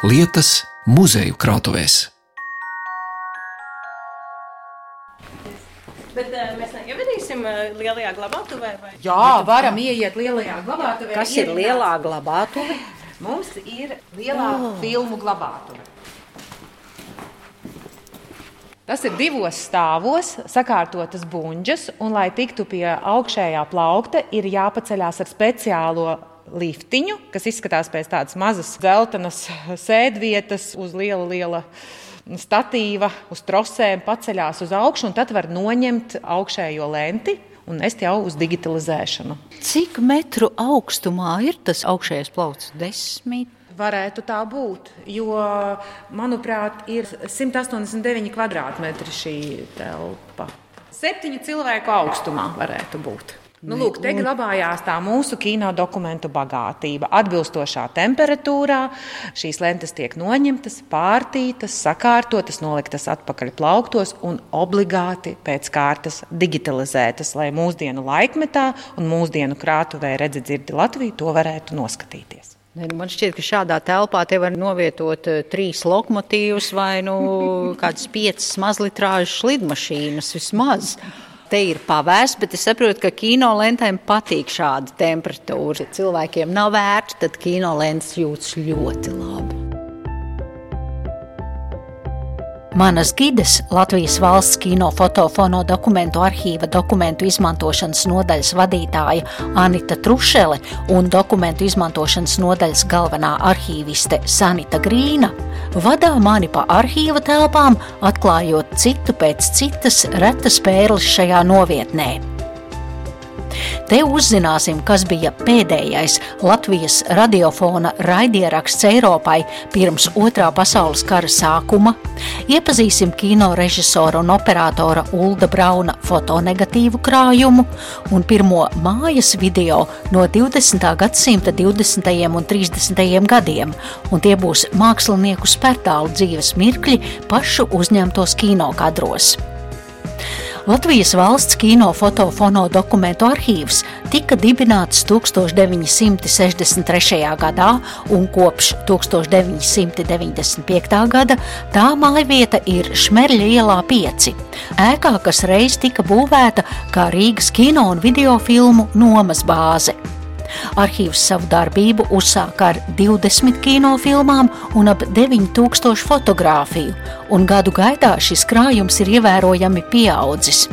lietas muzeju krātuvēs. Bet uh, mēs neievedīsim uh, lielajā glabātuvē. Vai? Jā, varam ieiet lielajā glabātuvē. Kas ir lielā glabātuve? Mums ir lielā oh. filmu glabātuve. Tas ir divos stāvos, sakārtotas buļģes, un, lai tiktu pie augšējā plaukta, ir jāpaceļās ar speciālo liftiņu, kas izskatās pēc tādas mazas dzeltenas sēdvietas uz liela, liela statīva, uz trosēm, paceļās uz augšu, un tad var noņemt augšējo lenti. Un nest jau uz digitalizēšanu. Cik metru augstumā ir tas augšējais plaukts? Desmit, Varētu tā būt, jo, manuprāt, ir 189 kvadrātmetri šī telpa. Septiņu cilvēku augstumā varētu būt. Nu, lūk, te glabājās tā mūsu kino dokumentu bagātība. Atbilstošā temperatūrā šīs lentes tiek noņemtas, pārtītas, sakārtotas, noliktas atpakaļ plauktos un obligāti pēc kārtas digitalizētas, lai mūsdienu laikmetā un mūsdienu krātuvē redzi dzirdi Latviju to varētu noskatīties. Nu man šķiet, ka šādā telpā te var novietot uh, trīs lokomotīvus vai nu, kādas piecas mazlitrāžas lidmašīnas vismaz te ir pavērsts, bet es saprotu, ka kino lentēm patīk šāda temperatūra. Ja cilvēkiem nav vērts, tad kino lentes jūtas ļoti labi. Manas gides, Latvijas valsts kino fotofono dokumentu arhīva dokumentu izmantošanas nodaļas vadītāja Anita Trušele un dokumentu izmantošanas nodaļas galvenā arhīviste Sanita Grīna vadā mani pa arhīva telpām, atklājot citu pēc citas retas pērles šajā novietnē. Te uzzināsim, kas bija pēdējais Latvijas radiofona raidieraksts Eiropai pirms Otrā pasaules kara sākuma. Iepazīsim kino režisora un operatora Ulda Brauna fotonegatīvu krājumu un pirmo mājas video no 20. gadsimta 20. un 30. gadiem, un tie būs mākslinieku spērtālu dzīves mirkļi pašu uzņemtos kinokadros. Latvijas valsts kino fotofono dokumentu arhīvs tika dibināts 1963. gadā un kopš 1995. gada tā mājvieta ir Šmerļa ielā 5, ēkā, kas reiz tika būvēta kā Rīgas kino un video filmu nomas bāze. Arhīvs savu darbību uzsāka ar 20 kinofilmām un ap 9000 fotografiju, un gadu gaitā šis krājums ir ievērojami pieaudzis.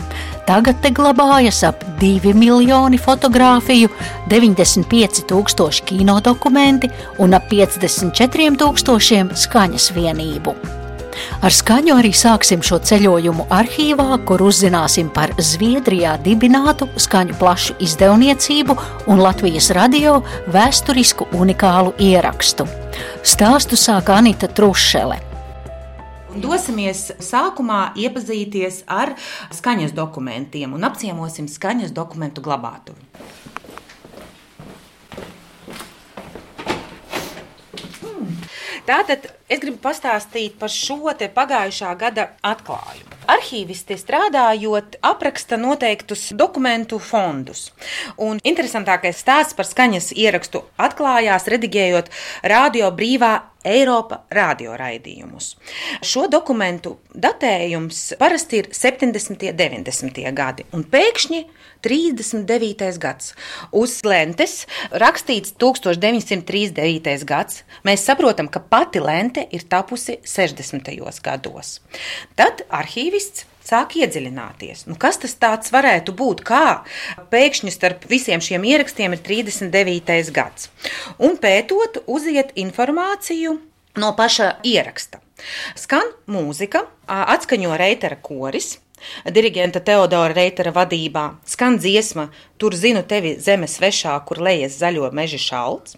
Tagad te glabājas ap 2 miljoni fotografiju, 95 tūkstoši kinodokumenti un ap 54 tūkstošiem skaņas vienību. Ar skaņu arī sāksim šo ceļojumu arhīvā, kur uzzināsim par Zviedrijā dibinātu skaņu plašu izdevniecību un Latvijas radio vēsturisku unikālu ierakstu. Stāstu sāk Anita Trušele. Dosimies sākumā iepazīties ar skaņas dokumentiem un apciemosim skaņas dokumentu glabātuvi. Tātad es gribu pastāstīt par šo pagājušā gada atklājumu. Arhīvisti strādājot, apraksta noteiktus dokumentu fondus. Un interesantākais stāsts par skaņas ierakstu atklājās, rediģējot radio brīvā Eiropa radioraidījumus. Šo dokumentu datējums parasti ir 70. un 90. gadi, un pēkšņi 39. gads. Uz lentes rakstīts 1939. gads. Mēs saprotam, ka pati lente ir tapusi 60. gados. Tad arhīvists sāk iedziļināties. Nu, kas tas varētu būt? Kā pēkšņi starp visiem šiem ierakstiem ir 39. gads? Un pētot, uziet informāciju no paša ieraksta. Skan mūzika, atskaņo reitera koris. Dirigenta Teodora Reitera vadībā skan dziesma, tur zinu tevi zemes svešā, kur lejas zaļo meža šalts,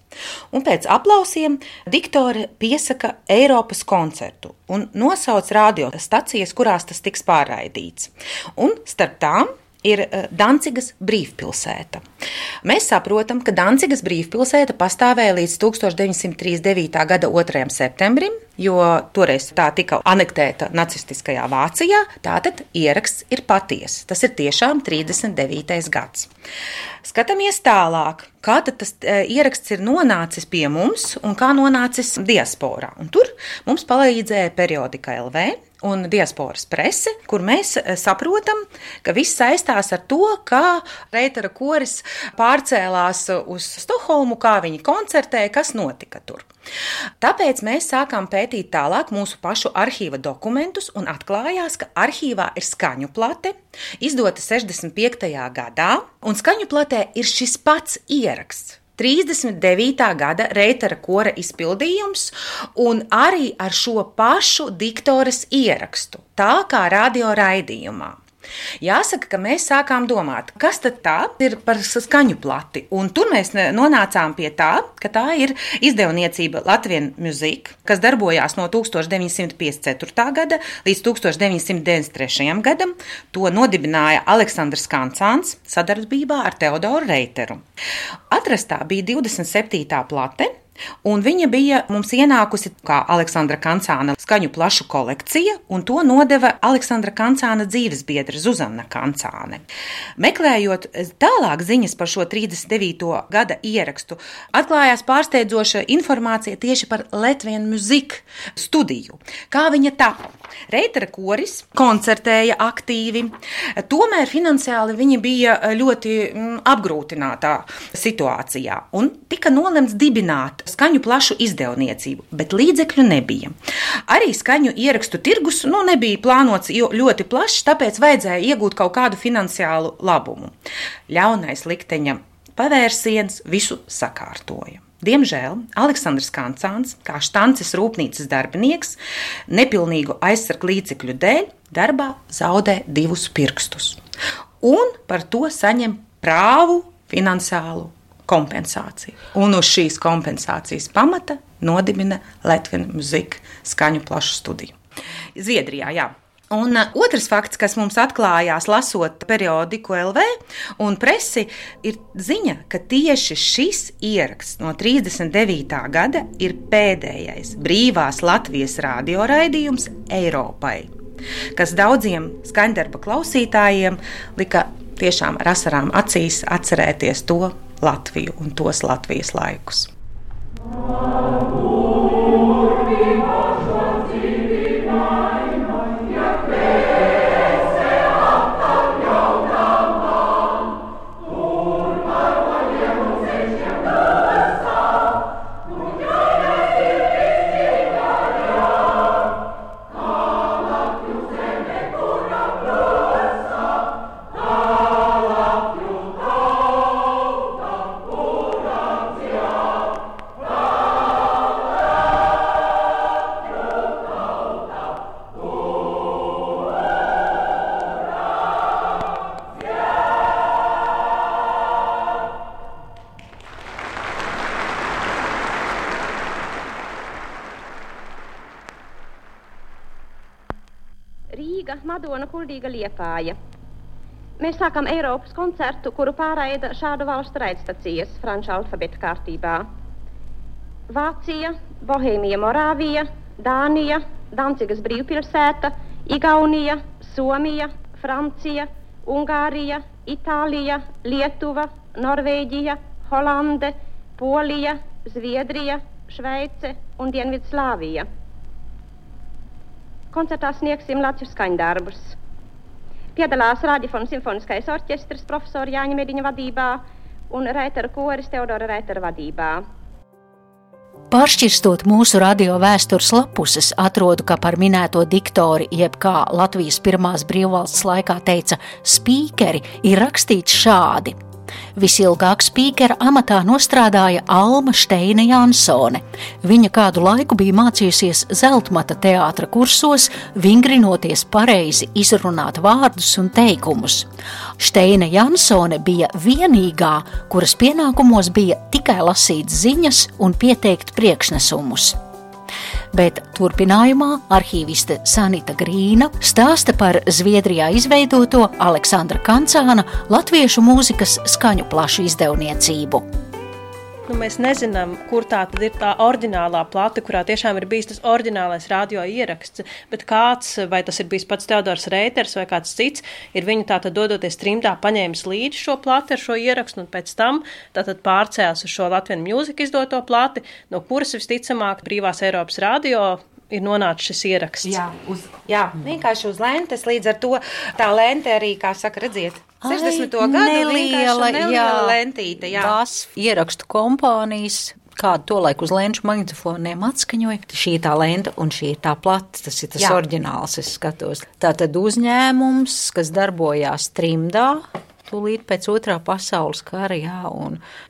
un pēc aplausiem diktore piesaka Eiropas koncertu un nosauc radiostacijas, kurās tas tiks pārraidīts. Un starp tām ir eh, Dancigas brīvpilsēta. Mēs saprotam, ka Dancigas brīvpilsēta pastāvēja līdz 1939. gada 2. septembrim, jo toreiz tā tika anektēta nacistiskajā Vācijā. Tātad ieraksts ir patiesa. Tas ir tiešām 39. gads. Skatāmies tālāk, kā tas e, ieraksts ir nonācis pie mums un kā nonācis diasporā. Un tur mums palīdzēja periodika LV un diasporas prese, kur mēs eh, saprotam, ka viss saistās ar to, kā Reitera koris pārcēlās uz Stokholmu, kā viņi koncertēja, kas notika tur. Tāpēc mēs sākām pētīt tālāk mūsu pašu arhīva dokumentus, un atklājās, ka arhīvā ir skaņu plate, izdota 65. gadā, un skaņu platē ir šis pats ieraksts. 39. gada Reitera kora izpildījums, un arī ar šo pašu diktoras ierakstu, tā kā radio raidījumā. Jāsaka, ka mēs sākām domāt, kas tad tā ir par skaņu plati. Un tur mēs nonācām pie tā, ka tā ir izdevniecība Latvijas Music, kas darbojās no 1954. gada līdz 1993. gadam. To nodibināja Aleksandrs Kancāns sadarbībā ar Teodoru Reiteru. Atrastā bija 27. plate Un viņa bija mums ienākusi kā Aleksandra Kancāna skaņu plašu kolekcija, un to nodeva Aleksandra Kancāna dzīves biedra Zuzana Kancāne. Meklējot tālāk ziņas par šo 39. gada ierakstu, atklājās pārsteidzoša informācija tieši par Latvijas mūziku studiju. Kā viņa tapa? Reitera koris koncertēja aktīvi, tomēr finansiāli viņi bija ļoti mm, apgrūtinātā situācijā un tika nolemts dibināt skaņu plašu izdevniecību, bet līdzekļu nebija. Arī skaņu ierakstu tirgus nu, nebija plānots ļoti plašs, tāpēc vajadzēja iegūt kaut kādu finansiālu labumu. Ļaunais likteņa pavērsiens visu sakārtoja. Diemžēl Aleksandrs Kancāns, kā štances rūpnīcas darbinieks, nepilnīgu aizsargu līdzekļu dēļ darbā zaudē divus pirkstus. Un par to saņem prāvu finansiālu kompensāciju. Un uz šīs kompensācijas pamata nodibina Latvijas mūzikas skaņu plašu studiju. Zviedrijā, jā. Un uh, otrs fakts, kas mums atklājās, lasot periodiku LV un presi, ir ziņa, ka tieši šis ieraksts no 39. gada ir pēdējais brīvās Latvijas radioraidījums Eiropai, kas daudziem skaņdarba klausītājiem lika tiešām ar asarām acīs atcerēties to Latviju un tos Latvijas laikus. Madona Kuldīga Liepāja. Mēs sākam Eiropas koncertu, kuru pārraida šādu valstu raidstacijas franču alfabēta kārtībā. Vācija, Bohēmija, Morāvija, Dānija, Dancigas brīvpilsēta, Igaunija, Somija, Francija, Ungārija, Itālija, Lietuva, Norvēģija, Holande, Polija, Zviedrija, Šveice un Dienvidslāvija. Koncertā sniegsim Latvijas skaņdarbus. Piedalās Rādījuma simfoniskais orķestris profesora Jāņa Mediņa vadībā un Reitera koris Teodora Reitera vadībā. Pāršķirstot mūsu radio vēstures lapuses, atrodu, ka par minēto diktori, jeb kā Latvijas pirmās brīvvalsts laikā teica, spīkeri, ir rakstīts šādi: Visilgāk spīkera amatā nostrādāja Alma Steina Jansone. Viņa kādu laiku bija mācījusies Zeltmata teātra kursos, vingrinoties pareizi izrunāt vārdus un teikumus. Steina Jansone bija vienīgā, kuras pienākumos bija tikai lasīt ziņas un pieteikt priekšnesumus. Bet turpinājumā arhīviste Sanita Grīna stāsta par Zviedrijā izveidoto Aleksandra Kancāna latviešu mūzikas skaņu plašu izdevniecību. Nu, mēs nezinām, kur tā ir tā oriģinālā plate, kurā tiešām ir bijis tas oriģinālais radio ieraksts. Bet kāds, vai tas ir bijis pats Teodors Reiters vai kāds cits, ir viņu tātad dodoties trimdā paņēmis līdzi šo plati ar šo ierakstu un pēc tam tātad pārcēlis uz šo Latvijas mūziku izdoto plati, no kuras visticamāk brīvās Eiropas radio ir nonācis šis ieraksts. Jā, uz, jā, vienkārši uz lentes. Līdz ar to tā lente arī, kā saka, redziet, 60. gadu neliela, neliela jā, lentīte. Jā. Tās ierakstu kompānijas. Kādu to laiku uz lēņu magnetofoniem atskaņoja. Šī ir tā lenta un šī ir tā plata. Tas ir tas Jā. oriģināls, es skatos. Tā tad uzņēmums, kas darbojās trimdā, tūlīt pēc otrā pasaules kara, jā,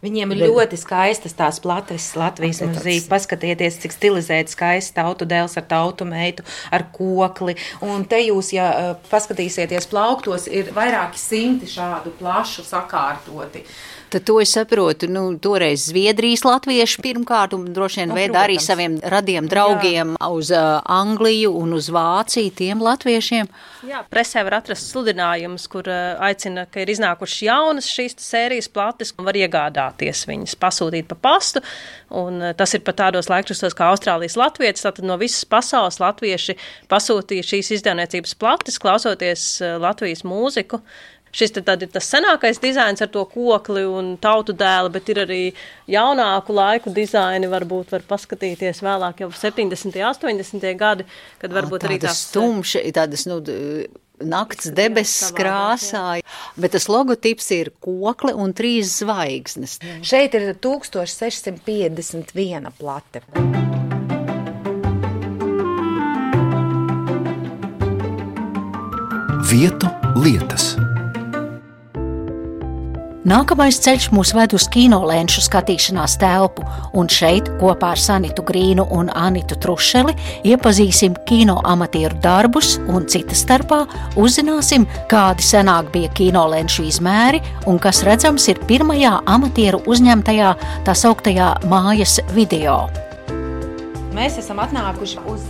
Viņiem ir ļoti skaistas tās plates Latvijas mūzika. Paskatieties, cik stilizēta skaista tautu dēls ar tautu meitu, ar kokli. Un te jūs, ja eh, paskatīsieties plauktos, ir vairāki simti šādu plašu sakārtoti. Tad to es saprotu, nu, toreiz Zviedrijas latvieši pirmkārt, un droši vien Nu, veidā arī saviem radiem draugiem Jā. uz uh, Angliju un uz Vāciju, tiem latviešiem. Jā, presē var atrast sludinājumus, kur uh, aicina, ka ir iznākušas jaunas šīs sērijas plates, un var iegādāties viņas, pasūtīt pa pastu. Un, uh, tas ir pat tādos laikrakstos kā Austrālijas latvietis. Tātad no visas pasaules latvieši pasūtīja šīs izdevniecības plates, klausoties uh, Latvijas mūziku. Šis tad ir tas senākais dizains ar to kokli un tautu dēlu, bet ir arī jaunāku laiku dizaini. Varbūt var paskatīties vēlāk, jau 70. un 80. gadi, kad varbūt arī tādas stumšas, tādas, nu, nakts debesis krāsā, bet tas logotips ir kokle un trīs zvaigznes. Šeit ir 1651 plate. Vietu lietas. Nākamais ceļš mūs ved uz kinolēnšu skatīšanās telpu, un šeit kopā ar Sanitu Grīnu un Anitu Trušeli iepazīsim kino amatieru darbus un cita starpā uzzināsim, kādi senāk bija kinolēnšu izmēri un kas redzams ir pirmajā amatieru uzņemtajā tā sauktajā mājas video. Mēs esam atnākuši uz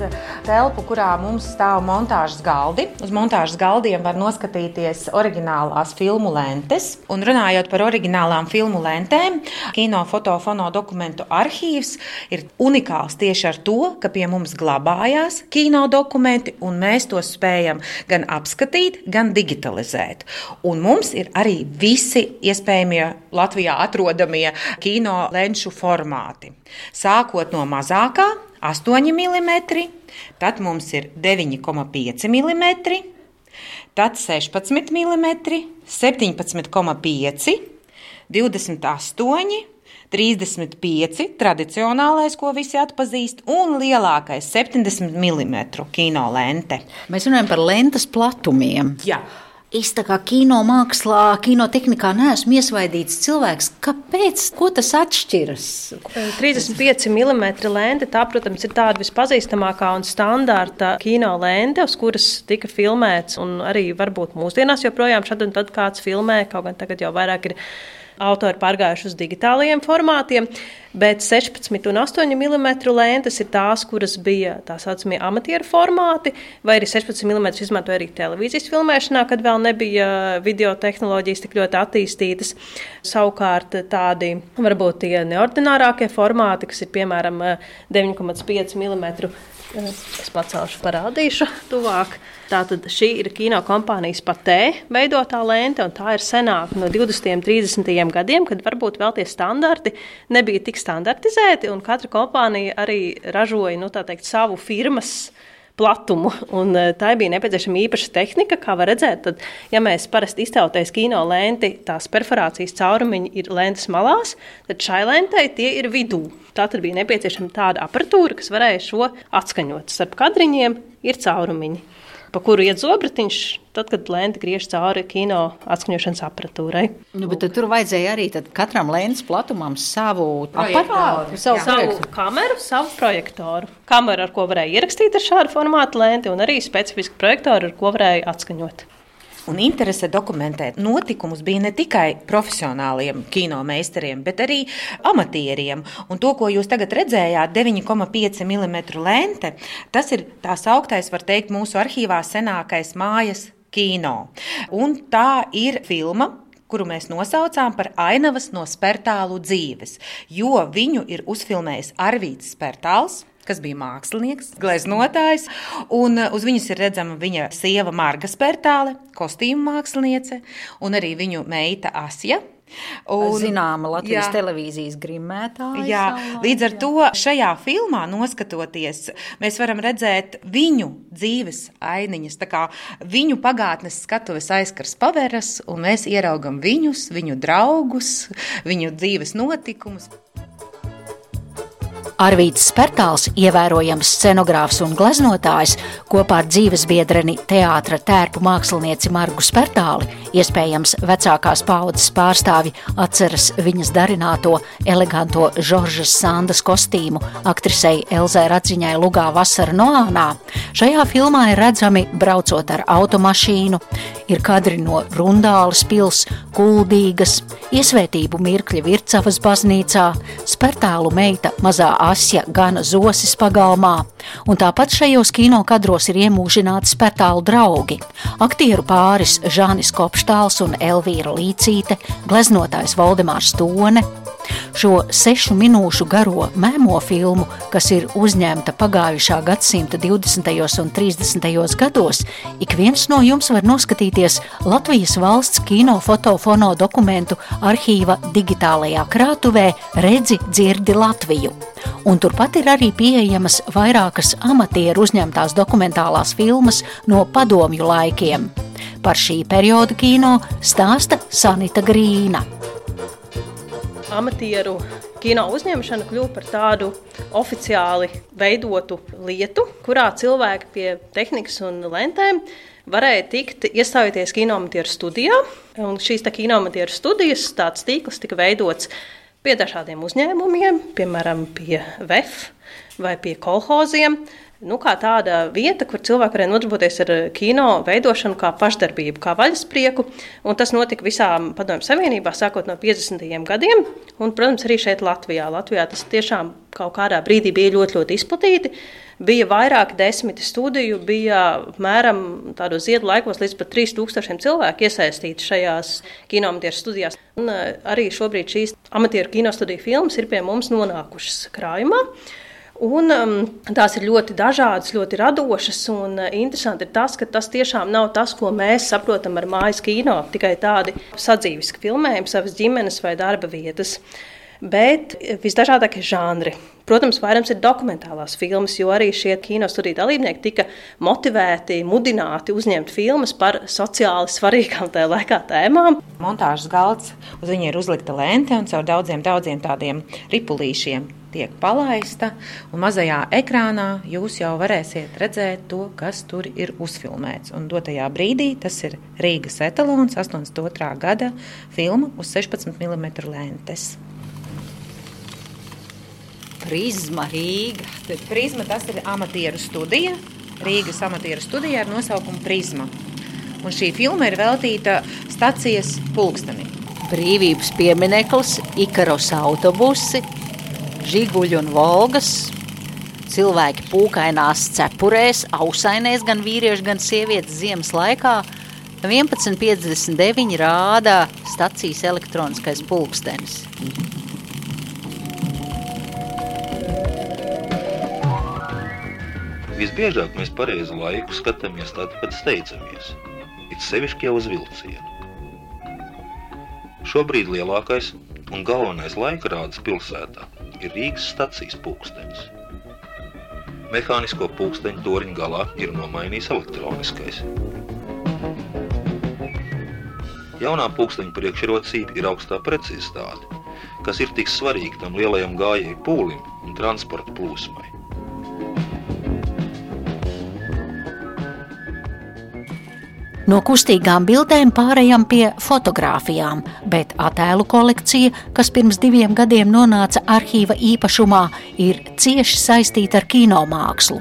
telpu, kurā mums stāv montāžas galdi. Uz montāžas galdiem var noskatīties oriģinālās filmu lentes. Un runājot par oriģinālām filmu lentēm, kino fotofono dokumentu arhīvs ir unikāls tieši ar to, ka pie mums glabājās kino dokumenti, un mēs tos spējam gan apskatīt, gan digitalizēt. Un mums ir arī visi iespējamie Latvijā atrodamie kino lenču formāti. Sākot no mazākā, 8 mm, tad mums ir 9,5 mm, tad 16 mm, 17,5, 28. 35, tradicionālais, ko visi atpazīst, un lielākais 70 mm kino lente. Mēs runājam par lentes platumiem. Jā. Es tā kā kino mākslā, kinotehnikā neesmu iesvaidīts cilvēks. Kāpēc? Ko tas atšķiras? 35 mm lente, tā, protams, ir tāda vispazīstamākā un standarta kino lente, uz kuras tika filmēts. Un arī varbūt mūsdienās joprojām šad un tad kāds filmē, kaut gan tagad jau vairāk ir autori pārgājuši uz digitālajiem formātiem. Bet 16 un 8 mm lentes ir tās, kuras bija tā saucamie amatieru formāti, vai arī 16 mm izmantoja arī televīzijas filmēšanā, kad vēl nebija video tehnoloģijas tik ļoti attīstītas. Savukārt tādi varbūt tie neordinārākie formāti, kas ir piemēram 9,5 mm. Es pacelšu, parādīšu tuvāk. Tātad šī ir kino kompānijas patē veidotā lente, un tā ir senāka no 20. un 30. gadiem, kad varbūt vēl tie standarti nebija tik standartizēti, un katra kompānija arī ražoja nu, teikt, savu firmas platumu. Un, eh, tā bija nepieciešama īpaša tehnika, kā var redzēt. Tad, ja mēs parasti iztautais kino lenti, tās perforācijas caurumiņi ir lentes malās, tad šai lentei tie ir vidū. Tā tad bija nepieciešama tāda aparatūra, kas varēja šo atskaņot. Starp kadriņiem ir caurumiņi, pa kuru iet zobratiņš, tad, kad lente griež cauri kino atskaņošanas aparatūrai. Nu, bet tur vajadzēja arī tad katram lentes platumam savu aparātu, savu Savu projektoru. kameru, savu projektoru. Kameru, ar ko varēja ierakstīt ar šādu formātu lenti, un arī specifisku projektoru, ar ko varēja atskaņot. Un interese dokumentēt notikumus bija ne tikai profesionāliem kino meistariem, bet arī amatieriem. Un to, ko jūs tagad redzējāt, 9,5 mm lente, tas ir tā sauktais, var teikt, mūsu arhīvā senākais mājas kino. Un tā ir filma, kuru mēs nosaucām par ainavas no spērtālu dzīves, jo viņu ir uzfilmējis Arvīts Spērtāls kas bija mākslinieks, gleznotājs. Un uh, uz viņas ir redzama viņa sieva Marga Spērtāle, kostīmu māksliniece, un arī viņu meita Asja. Un, Zināma Latvijas jā, televīzijas grimētāja. Jā, savā, līdz ar jā. to šajā filmā noskatoties, mēs varam redzēt viņu dzīves ainiņas, tā kā viņu pagātnes skatuves aizkars paveras, un mēs ieraugam viņus, viņu draugus, viņu dzīves notikumus. Arvīts Spertāls, ievērojams scenogrāfs un gleznotājs, kopā ar dzīvesbiedreni teātra tērpu mākslinieci Margu Spertāli, iespējams vecākās paudzes pārstāvi atceras viņas darināto eleganto Žoržas Sandas kostīmu aktrisei Elzai Radziņai Lugā Vasara Noānā. Šajā filmā ir redzami braucot ar automašīnu, ir kadri no Rundāles pils, Kuldīgas, iesvētību mirkļi Vircavas baznīcā, Spertālu meita mazā Asja gana zosis pagalmā, un tāpat šajos kino kadros ir iemūžināti spētālu draugi. Aktieru pāris Žānis Kopštāls un Elvīra Līcīte, gleznotājs Valdemārs Tone, Šo sešu minūšu garo mēmo filmu, kas ir uzņemta pagājušā gadsimta 20. un 30. gados, ik viens no jums var noskatīties Latvijas valsts kino fotofono dokumentu arhīva digitālajā krātuvē Redzi dzirdi Latviju. Un turpat ir arī pieejamas vairākas amatieru uzņemtās dokumentālās filmas no padomju laikiem. Par šī perioda kino stāsta Sanita Grīna amatieru kino uzņemšana kļuva par tādu oficiāli veidotu lietu, kurā cilvēki pie tehnikas un lentēm varēja tikt iestājoties kinoamatieru studijā. Un šīs kinoamatieru studijas, tāds tīkls tika veidots pie dažādiem uzņēmumiem, piemēram, pie VEF vai pie kolhoziem nu, kā tāda vieta, kur cilvēki varēja nodarboties ar eh, kino veidošanu, kā pašdarbību, kā vaļasprieku. Tas notika visā Padomju Savienībā, sākot no 50. gadiem. Un, protams, arī šeit Latvijā. Latvijā tas tiešām kaut kādā brīdī bija ļoti, ļoti izplatīti. Bija vairāki desmiti studiju, bija apmēram tādos ziedu laikos līdz pat 3000 cilvēku iesaistīti šajās kinoamatieru studijās. Un eh, arī šobrīd šīs amatieru kinostudiju filmas ir pie mums nonākušas krājumā. Un, um, tās ir ļoti dažādas, ļoti radošas. Un, uh, interesanti ir tas, ka tas tiešām nav tas, ko mēs saprotam ar mājas kino, tikai tādi sadzīviski filmējumi, savas ģimenes vai darba vietas. Bet visdažādākie žanri. Protams, vairums ir dokumentālās filmas, jo arī šie kinostudiju dalībnieki tika motivēti, mudināti uzņemt filmas par sociāli svarīgām tajā laikā tēmām. Montāžas galds uz viņa ir uzlikta lente un caur daudziem, daudziem tādiem ripulīšiem tiek palaista, un mazajā ekrānā jūs jau varēsiet redzēt to, kas tur ir uzfilmēts. Un dotajā brīdī tas ir Rīgas etalons, 82. gada filma uz 16 mm lentes. Prisma Rīga. Prisma tas ir amatieru studija. Rīgas amatieru studija ar nosaukumu Prisma. Un šī filma ir veltīta stācijas pulkstenim. Brīvības piemineklis, Ikaros autobusi, žiguļi un volgas. Cilvēki pūkainās cepurēs, ausainēs, gan vīrieši, gan sievietes ziemas laikā. 11.59 rāda stacijas elektroniskais pulkstenis. Visbiežāk mēs pareizu laiku skatāmies tad, kad steidzamies, it sevišķi jau uz vilcienu. Šobrīd lielākais un galvenais laika rādes pilsētā ir Rīgas stacijas pulkstenis. Mehānisko pulksteņu toriņu galā ir nomainījis elektroniskais. Jaunā pulksteņa priekšrocība ir augstā precizitāte, kas ir tik svarīga tam lielajam gājēju pūlim un transporta plūsmai. No kustīgām bildēm pārējām pie fotografijām, bet attēlu kolekcija, kas pirms diviem gadiem nonāca arhīva īpašumā, ir cieši saistīta ar kinomākslu.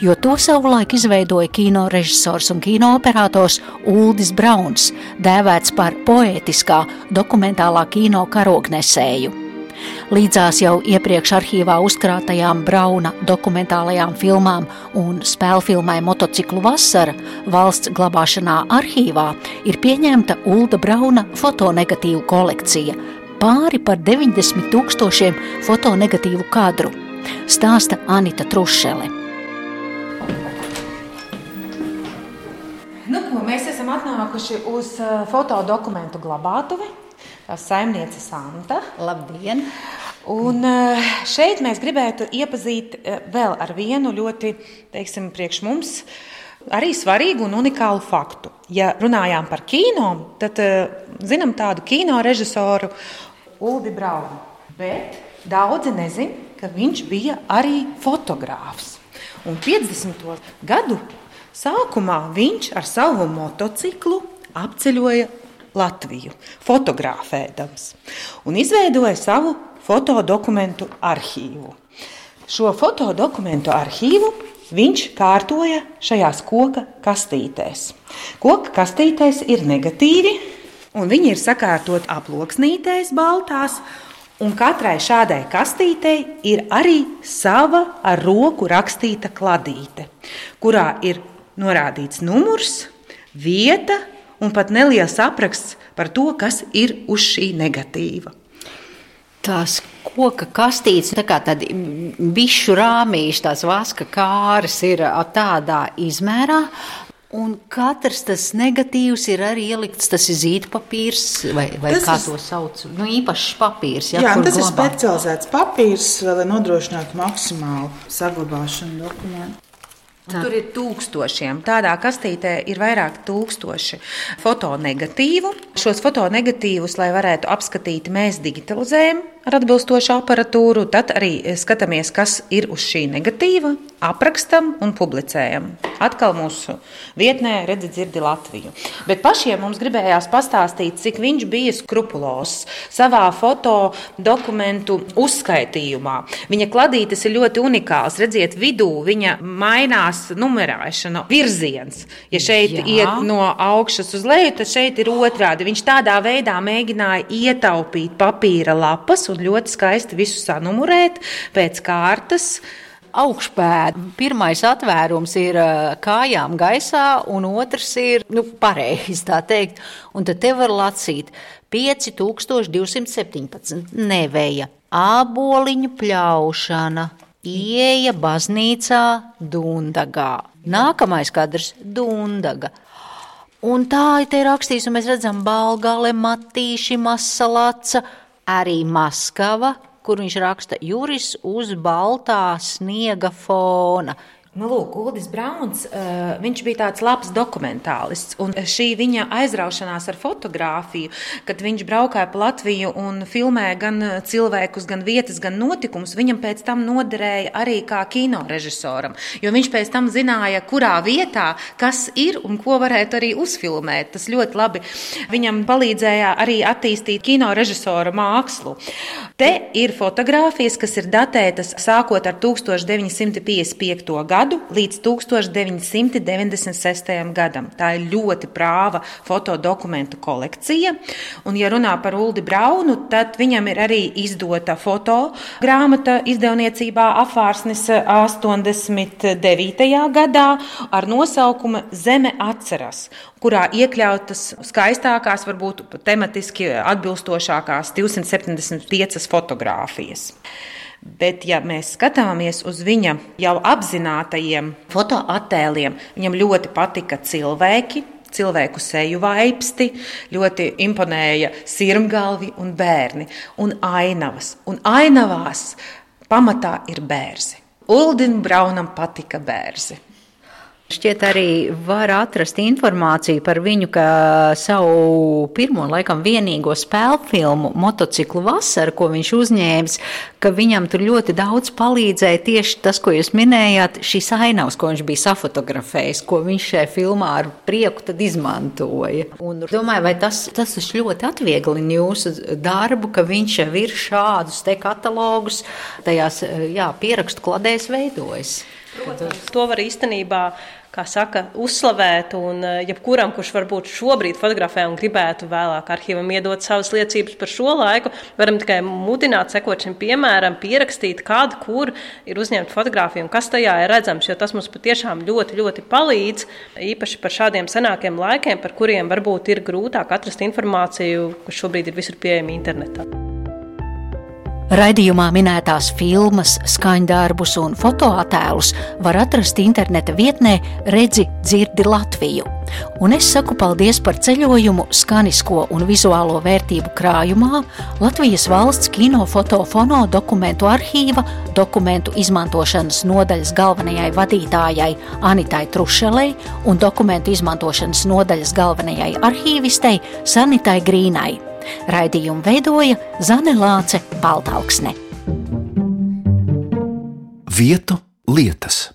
jo to savulaik izveidoja kino režisors un kino operators Uldis Brauns, dēvēts par poētiskā dokumentālā kino karognesēju. Līdzās jau iepriekš arhīvā uzkrātajām Brauna dokumentālajām filmām un spēlfilmai Motociklu vasara valsts glabāšanā arhīvā ir pieņemta Ulda Brauna fotonegatīvu kolekcija pāri par 90 tūkstošiem fotonegatīvu kadru, stāsta Anita Trušele. Nu, ko, mēs esam atnākuši uz uh, fotodokumentu glabātuvi. Saimniece Santa. Labdien! Un uh, šeit mēs gribētu iepazīt uh, vēl ar vienu ļoti, teiksim, priekš mums arī svarīgu un unikālu faktu. Ja runājām par kino, tad zinām tādu kino režisoru Uldi Braunu. Bet daudzi nezin, ka viņš bija arī fotogrāfs. Un 50. gadu Sākumā viņš ar savu motociklu apceļoja Latviju, fotografēdams, un izveidoja savu fotodokumentu arhīvu. Šo fotodokumentu arhīvu viņš kārtoja šajās koka kastītēs. Koka kastītēs ir negatīvi, un viņi ir sakārtoti aploksnītēs, baltās, un katrai šādai kastītei ir arī sava ar roku rakstīta kladīte, kurā ir norādīts numurs, vieta un pat neliels apraksts par to, kas ir uz šī negatīva. Tās koka kastītes, tā kā tādi bišu rāmīši, tās vaska kāras ir tādā izmērā, Un katrs tas negatīvs ir arī ielikts, tas ir zīdpapīrs, vai, vai tas kā ir, to sauc. Nu, īpašs papīrs. Ja, jā, tas glabā. ir specializēts papīrs, lai nodrošinātu maksimālu saglabāšanu dokumentu. Tā. Tur ir tūkstošiem. Tādā kastītē ir vairāk tūkstoši fotonegatīvu. Šos fotonegatīvus, lai varētu apskatīt, mēs digitalizējam ar atbilstošu aparatūru. Tad arī skatāmies, kas ir uz šī negatīva, aprakstam un publicējam. Atkal mūsu vietnē redzi, dzirdi Latviju. Bet pašiem mums gribējās pastāstīt, cik viņš bija skrupulos savā foto dokumentu uzskaitījumā. Viņa kladītes ir ļoti unikāls. Redziet, vidū viņa mainās numerēšana, virziens. Ja šeit Jā. iet no augšas uz leju, tad šeit ir otrādi. Viņš tādā veidā mēģināja ietaupīt papīra lapas un ļoti skaisti visu sanumurēt pēc kārtas augšpēda. Pirmais atvērums ir kājām gaisā, un otrs ir nu, pareizi tā teikt. Un tad te var lasīt 5217 nevēja. Āboliņu pļaušana, ieja baznīcā Dundagā. Nākamais kadrs - Dundaga. Un tā ir rakstīts, un mēs redzam Balgale, Matīši, Masalaca, arī Maskava, kur viņš raksta Juris uz baltā sniega fona. Nu, lūk, Uldis Brauns, uh, bija tāds labs dokumentālists. Šī viņa aizraušanās ar fotografiju, kad viņš braukāja pa Latviju un filmēja gan cilvēkus, gan vietas, gan notikumus, viņam pēc tam noderēja arī kā kino režisoram. Jo viņš pēc tam zināja, kurā vietā kas ir un ko varētu arī uzfilmēt. Tas ļoti labi viņam palīdzēja arī attīstīt kino režisora mākslu. Te ir fotogrāfijas, kas ir datētas sākot ar 1955. gadu gadu līdz 1996. gadam. Tā ir ļoti prāva fotodokumentu kolekcija. Un, ja runā par Uldi Braunu, tad viņam ir arī izdota fotogrāmata izdevniecībā apvārsnes 89. gadā ar nosaukumu Zeme atceras, kurā iekļautas skaistākās, varbūt tematiski atbilstošākās 275 fotogrāfijas. Bet, ja mēs skatāmies uz viņa jau apzinātajiem fotoattēliem, viņam ļoti patika cilvēki, cilvēku seju vaipsti, ļoti imponēja sirmgalvi un bērni un ainavas. Un ainavās pamatā ir bērzi. Uldim Braunam patika bērzi. Šķiet, arī var atrast informāciju par viņu, ka savu pirmo, laikam, vienīgo spēļu filmu, motociklu vasaru, ko viņš uzņēmis, ka viņam tur ļoti daudz palīdzēja tieši tas, ko jūs minējāt, šīs ainavas, ko viņš bija safotografējis, ko viņš šajā filmā ar prieku izmantoja. Un domāju, vai tas, tas ļoti atvieglina jūsu darbu, ka viņš jau ir šādus te katalogus tajās jā, pierakstu kladēs veidojis. To var īstenībā saka, uzslavēt. Un eh, jebkuram, kurš varbūt šobrīd fotografē un gribētu vēlāk arhīvam iedot savas liecības par šo laiku, varam tikai mudināt, sekot šim piemēram, pierakstīt, kāda, kur ir uzņemta fotografija un kas tajā ir redzams. Jo tas mums patiešām ļoti, ļoti palīdz. Īpaši par šādiem senākiem laikiem, par kuriem varbūt ir grūtāk atrast informāciju, kas šobrīd ir visur pieejama internetā. Raidījumā minētās filmas, skaņdarbus un fotoattēlus var atrast interneta vietnē Redzi, dzirdi Latviju. Un es saku paldies par ceļojumu skanisko un vizuālo vērtību krājumā Latvijas valsts kinofotofono dokumentu arhīva dokumentu izmantošanas nodaļas galvenajai vadītājai Anitai Trušelei un dokumentu izmantošanas nodaļas galvenajai arhīvistei Sanitai Grīnai. Raidījumu veidoja Zane Lāce Baltāksne. Vietu lietas.